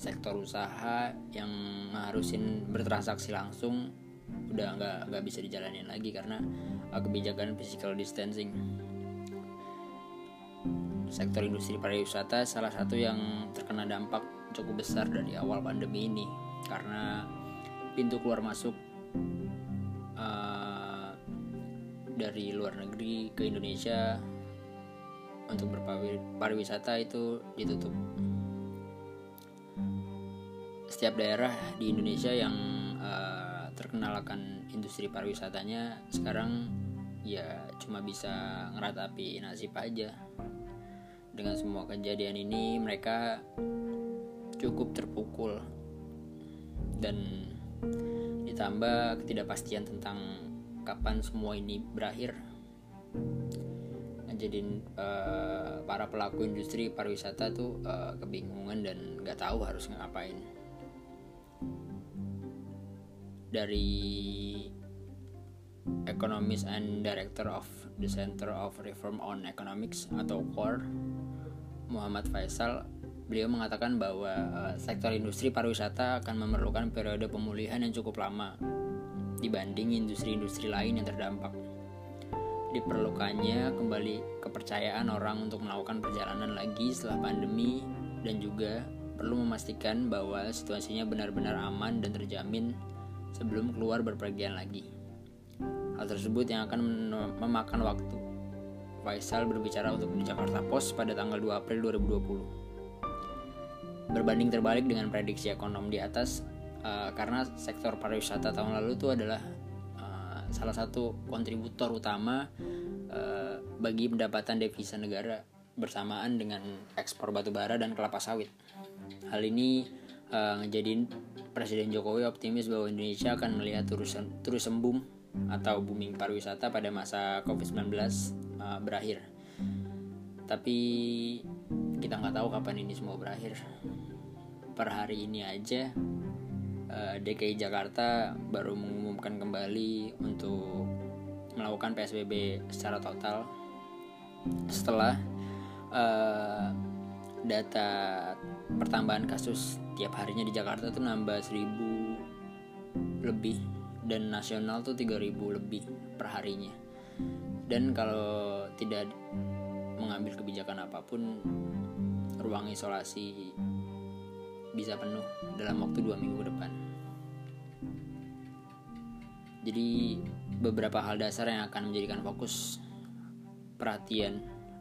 Sektor usaha yang ngarusin bertransaksi langsung udah nggak nggak bisa dijalanin lagi karena uh, kebijakan physical distancing. Sektor industri pariwisata salah satu yang terkena dampak cukup besar dari awal pandemi ini karena pintu keluar masuk uh, dari luar negeri ke Indonesia untuk berpariwisata itu ditutup. Setiap daerah di Indonesia yang uh, terkenal akan industri pariwisatanya sekarang ya cuma bisa ngeratapi nasib aja. Dengan semua kejadian ini mereka cukup terpukul. Dan ditambah ketidakpastian tentang kapan semua ini berakhir. Ngejadiin uh, para pelaku industri pariwisata tuh uh, kebingungan dan nggak tahu harus ngapain dari Economist and Director of the Center of Reform on Economics atau CORE Muhammad Faisal beliau mengatakan bahwa uh, sektor industri pariwisata akan memerlukan periode pemulihan yang cukup lama dibanding industri-industri lain yang terdampak. Diperlukannya kembali kepercayaan orang untuk melakukan perjalanan lagi setelah pandemi dan juga perlu memastikan bahwa situasinya benar-benar aman dan terjamin sebelum keluar berpergian lagi. Hal tersebut yang akan memakan waktu. Faisal berbicara untuk di Jakarta Post pada tanggal 2 April 2020 berbanding terbalik dengan prediksi ekonom di atas uh, karena sektor pariwisata tahun lalu itu adalah uh, salah satu kontributor utama uh, bagi pendapatan devisa negara bersamaan dengan ekspor batu bara dan kelapa sawit. Hal ini uh, ngejadiin Presiden Jokowi optimis bahwa Indonesia akan melihat terus terus boom atau booming pariwisata pada masa COVID-19 uh, berakhir. Tapi kita nggak tahu kapan ini semua berakhir per hari ini aja uh, eh, DKI Jakarta baru mengumumkan kembali untuk melakukan PSBB secara total setelah uh, data pertambahan kasus tiap harinya di Jakarta tuh nambah 1000 lebih dan nasional tuh 3000 lebih per harinya dan kalau tidak mengambil kebijakan apa pun ruang isolasi bisa penuh dalam waktu dua minggu depan. Jadi beberapa hal dasar yang akan menjadikan fokus perhatian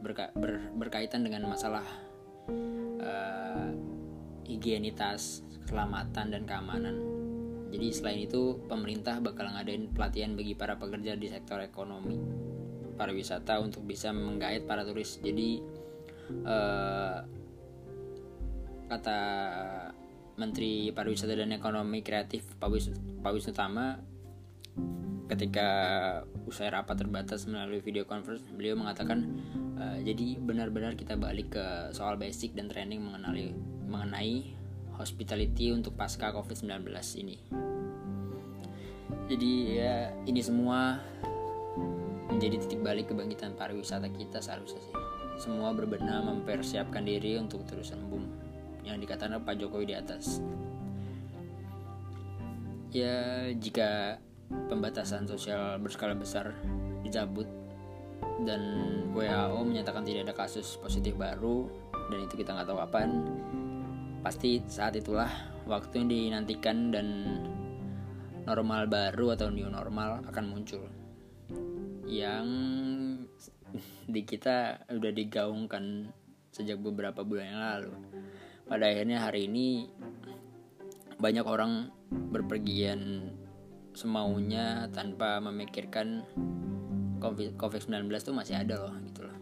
berka ber berkaitan dengan masalah uh, higienitas, keselamatan dan keamanan. Jadi selain itu pemerintah bakal ngadain pelatihan bagi para pekerja di sektor ekonomi pariwisata untuk bisa menggait para turis. Jadi uh, kata Menteri Pariwisata dan Ekonomi Kreatif Pak Wisnu Tama ketika usai rapat terbatas melalui video conference beliau mengatakan uh, jadi benar-benar kita balik ke soal basic dan training mengenali mengenai hospitality untuk pasca COVID-19 ini. Jadi ya ini semua menjadi titik balik kebangkitan pariwisata kita seharusnya sih. Semua berbenah mempersiapkan diri untuk terus sembuh yang dikatakan Pak Jokowi di atas. Ya, jika pembatasan sosial berskala besar dicabut dan WHO menyatakan tidak ada kasus positif baru dan itu kita nggak tahu kapan, pasti saat itulah waktu yang dinantikan dan normal baru atau new normal akan muncul. Yang di kita udah digaungkan sejak beberapa bulan yang lalu. Pada akhirnya hari ini banyak orang berpergian semaunya tanpa memikirkan COVID-19 itu masih ada loh gitu loh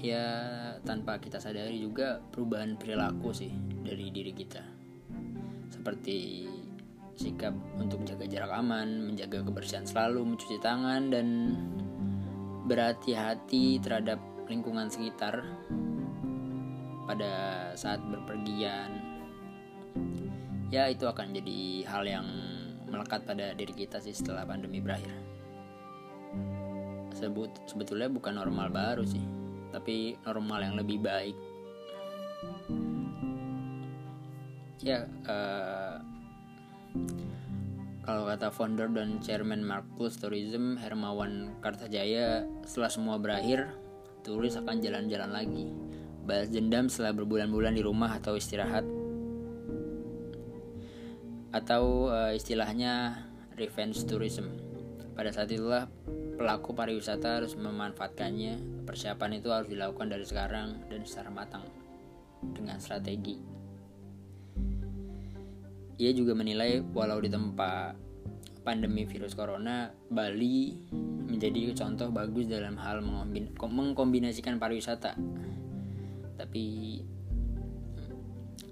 ya tanpa kita sadari juga perubahan perilaku sih dari diri kita seperti sikap untuk jaga jarak aman, menjaga kebersihan selalu, mencuci tangan dan berhati-hati terhadap lingkungan sekitar pada saat berpergian. Ya, itu akan jadi hal yang melekat pada diri kita sih setelah pandemi berakhir. Sebut sebetulnya bukan normal baru sih, tapi normal yang lebih baik. Ya, uh, kalau kata founder dan chairman Markus Tourism Hermawan Kartajaya, setelah semua berakhir, turis akan jalan-jalan lagi. Balas dendam setelah berbulan-bulan di rumah atau istirahat. Atau uh, istilahnya revenge tourism. Pada saat itulah pelaku pariwisata harus memanfaatkannya. Persiapan itu harus dilakukan dari sekarang dan secara matang dengan strategi. Ia juga menilai walau di tempat pandemi virus corona, Bali menjadi contoh bagus dalam hal mengkombinasikan pariwisata. Tapi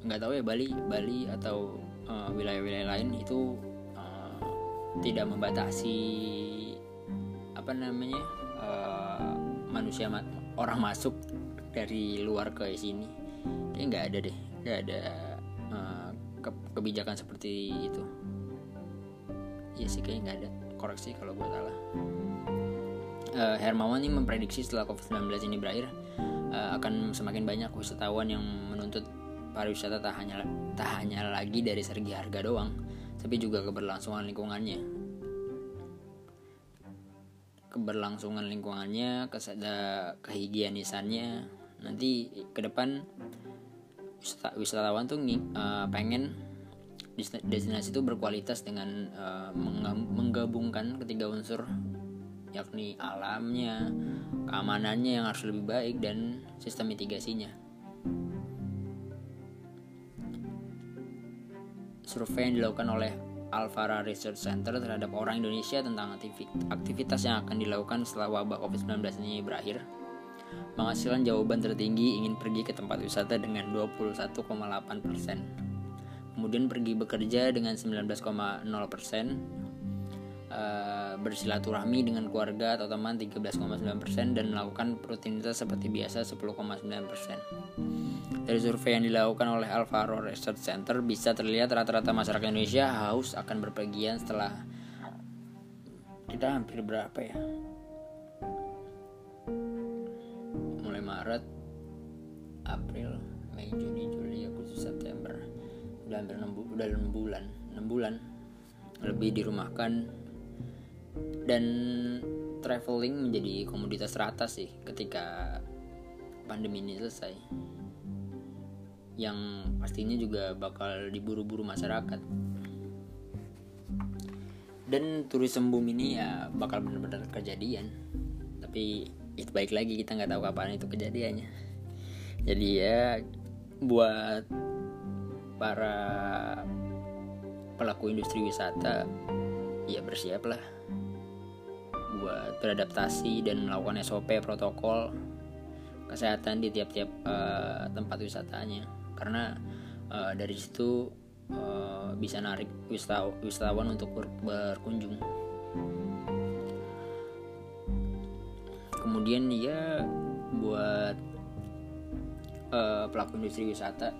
nggak tahu ya Bali, Bali atau eh, wilayah-wilayah uh, lain itu tidak membatasi apa namanya uh, manusia orang masuk dari luar ke sini. Kayak nggak ada deh, nggak ada uh, ke kebijakan seperti itu. Iya sih kayaknya nggak ada. Koreksi kalau gue salah. Uh, Hermawan ini memprediksi setelah COVID-19 ini berakhir uh, akan semakin banyak wisatawan yang menuntut pariwisata tak hanya tak hanya lagi dari segi harga doang tapi juga keberlangsungan lingkungannya keberlangsungan lingkungannya kesada kehigienisannya nanti ke depan wisatawan tuh uh, pengen destinasi itu berkualitas dengan uh, menggabungkan ketiga unsur yakni alamnya, keamanannya yang harus lebih baik dan sistem mitigasinya. Survei yang dilakukan oleh Alvara Research Center terhadap orang Indonesia tentang aktivitas yang akan dilakukan setelah wabah COVID-19 ini berakhir menghasilkan jawaban tertinggi ingin pergi ke tempat wisata dengan 21,8 persen. Kemudian pergi bekerja dengan 19,0 persen. Uh, bersilaturahmi dengan keluarga atau teman 13,9% dan melakukan rutinitas seperti biasa 10,9%. Dari survei yang dilakukan oleh Alvaro Research Center bisa terlihat rata-rata masyarakat Indonesia haus akan berpergian setelah kita hampir berapa ya? Maret April Mei Juni Juli Agustus September. Udah hampir 6, udah 6 bulan 6 bulan lebih dirumahkan. Dan traveling menjadi komoditas rata sih ketika pandemi ini selesai yang pastinya juga bakal diburu-buru masyarakat. Dan turisme boom ini ya bakal benar-benar kejadian. Tapi itu baik lagi kita nggak tahu kapan itu kejadiannya. Jadi ya buat para pelaku industri wisata ya bersiaplah buat beradaptasi dan melakukan SOP protokol kesehatan di tiap-tiap uh, tempat wisatanya karena uh, dari situ uh, bisa narik wisatawan untuk ber berkunjung. Kemudian ya buat uh, pelaku industri wisata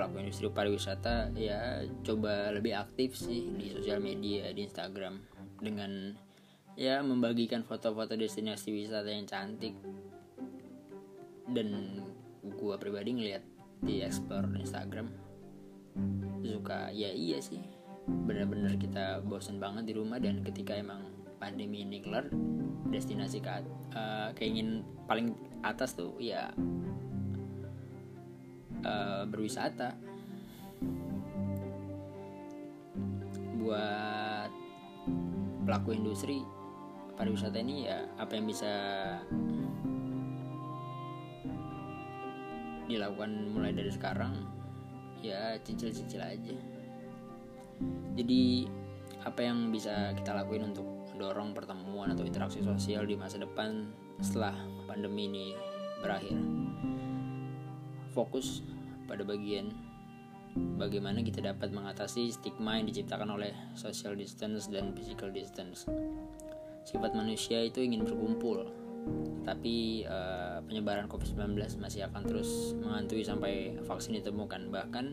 pelaku industri pariwisata ya coba lebih aktif sih di sosial media di Instagram. Dengan ya membagikan foto-foto destinasi wisata yang cantik. Dan gua pribadi ngeliat di explore Instagram. Suka ya iya sih. Benar-benar kita bosan banget di rumah dan ketika emang pandemi ini kelar destinasi ke uh, keingin paling atas tuh ya uh, berwisata. Buat pelaku industri pariwisata ini ya apa yang bisa dilakukan mulai dari sekarang ya cicil-cicil aja jadi apa yang bisa kita lakuin untuk mendorong pertemuan atau interaksi sosial di masa depan setelah pandemi ini berakhir. Fokus pada bagian bagaimana kita dapat mengatasi stigma yang diciptakan oleh social distance dan physical distance. Sifat manusia itu ingin berkumpul, tapi uh, penyebaran COVID-19 masih akan terus menghantui sampai vaksin ditemukan. Bahkan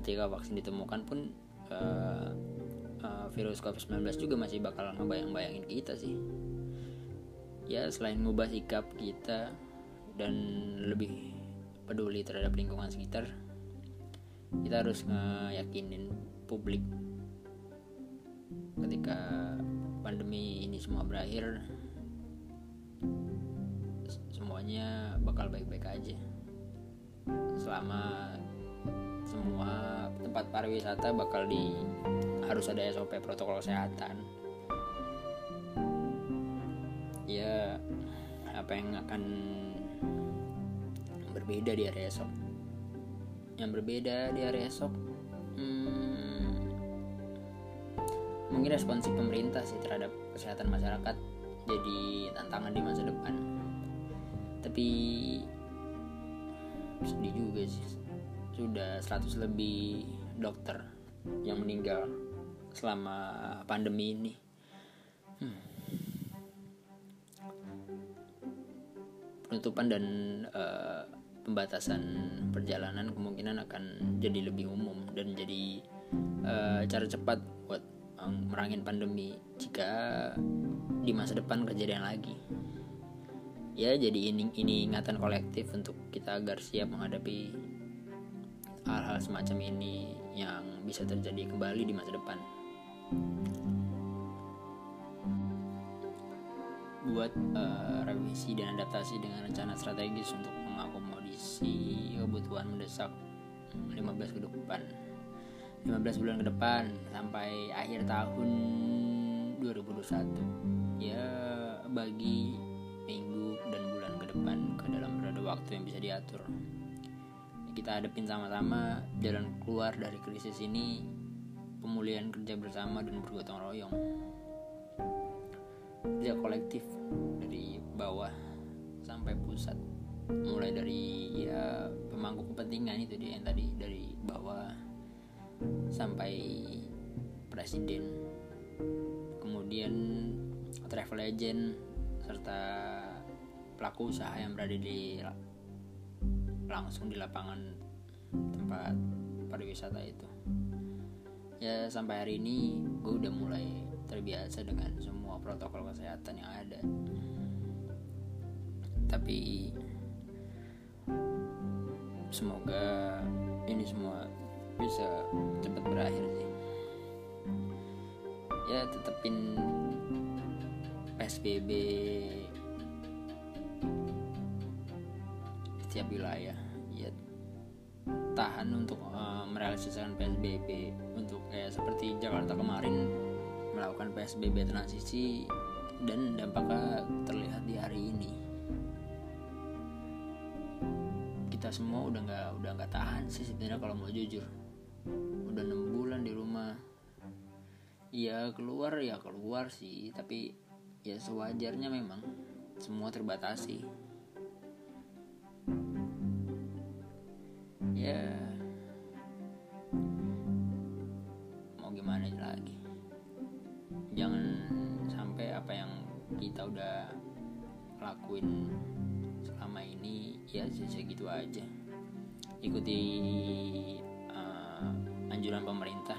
ketika vaksin ditemukan pun uh, uh, virus COVID-19 juga masih bakal ngebayang-bayangin kita sih. Ya selain ngubah sikap kita dan lebih peduli terhadap lingkungan sekitar, kita harus ngeyakinin publik ketika pandemi ini semua berakhir semuanya bakal baik-baik aja. Selama semua tempat pariwisata bakal di harus ada SOP protokol kesehatan. Ya apa yang akan berbeda di hari esok yang berbeda di hari esok hmm, mungkin responsif pemerintah sih terhadap kesehatan masyarakat jadi tantangan di masa depan tapi sedih juga sih. Sudah 100 lebih dokter yang meninggal selama pandemi ini. Hmm. penutupan dan uh, pembatasan perjalanan kemungkinan akan jadi lebih umum dan jadi uh, cara cepat buat um, merangin pandemi jika di masa depan kejadian lagi ya jadi ini ini ingatan kolektif untuk kita agar siap menghadapi hal-hal semacam ini yang bisa terjadi kembali di masa depan. Buat uh, revisi dan adaptasi dengan rencana strategis untuk mengakomodasi kebutuhan mendesak 15 ke depan. 15 bulan ke depan sampai akhir tahun 2021 ya bagi minggu dan bulan ke depan ke dalam berada waktu yang bisa diatur. Kita hadapin sama-sama jalan keluar dari krisis ini pemulihan kerja bersama dan bergotong royong. Kerja kolektif dari bawah sampai pusat. Mulai dari ya pemangku kepentingan itu dia yang tadi dari bawah sampai presiden. Kemudian travel agent serta pelaku usaha yang berada di langsung di lapangan tempat pariwisata itu. Ya sampai hari ini gue udah mulai terbiasa dengan semua protokol kesehatan yang ada. Tapi semoga ini semua bisa cepat berakhir sih. Ya tetepin PSBB setiap wilayah ya. Tahan untuk uh, merealisasikan PSBB untuk kayak seperti Jakarta kemarin melakukan PSBB transisi dan dampaknya terlihat di hari ini. Kita semua udah nggak udah nggak tahan sih sebenarnya kalau mau jujur. Udah enam bulan di rumah. Ya keluar ya keluar sih. Tapi ya sewajarnya memang semua terbatasi. Ya. Mau gimana lagi? Jangan sampai apa yang kita udah lakuin ya segitu aja. Ikuti uh, anjuran pemerintah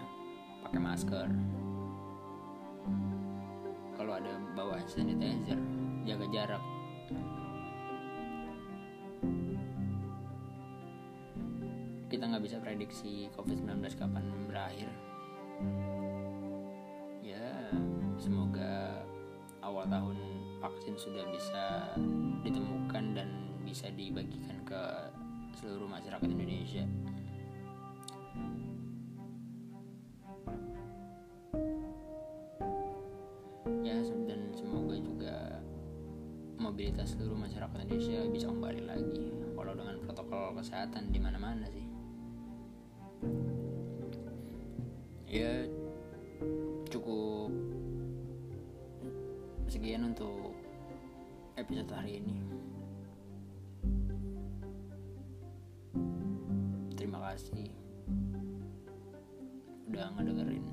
pakai masker. Kalau ada bawa sanitizer jaga jarak kita nggak bisa prediksi covid-19 kapan berakhir ya semoga awal tahun vaksin sudah bisa ditemukan dan bisa dibagikan ke seluruh masyarakat Indonesia. Kesehatan di mana-mana sih. Ya cukup sekian untuk episode hari ini. kasih udah ngedengerin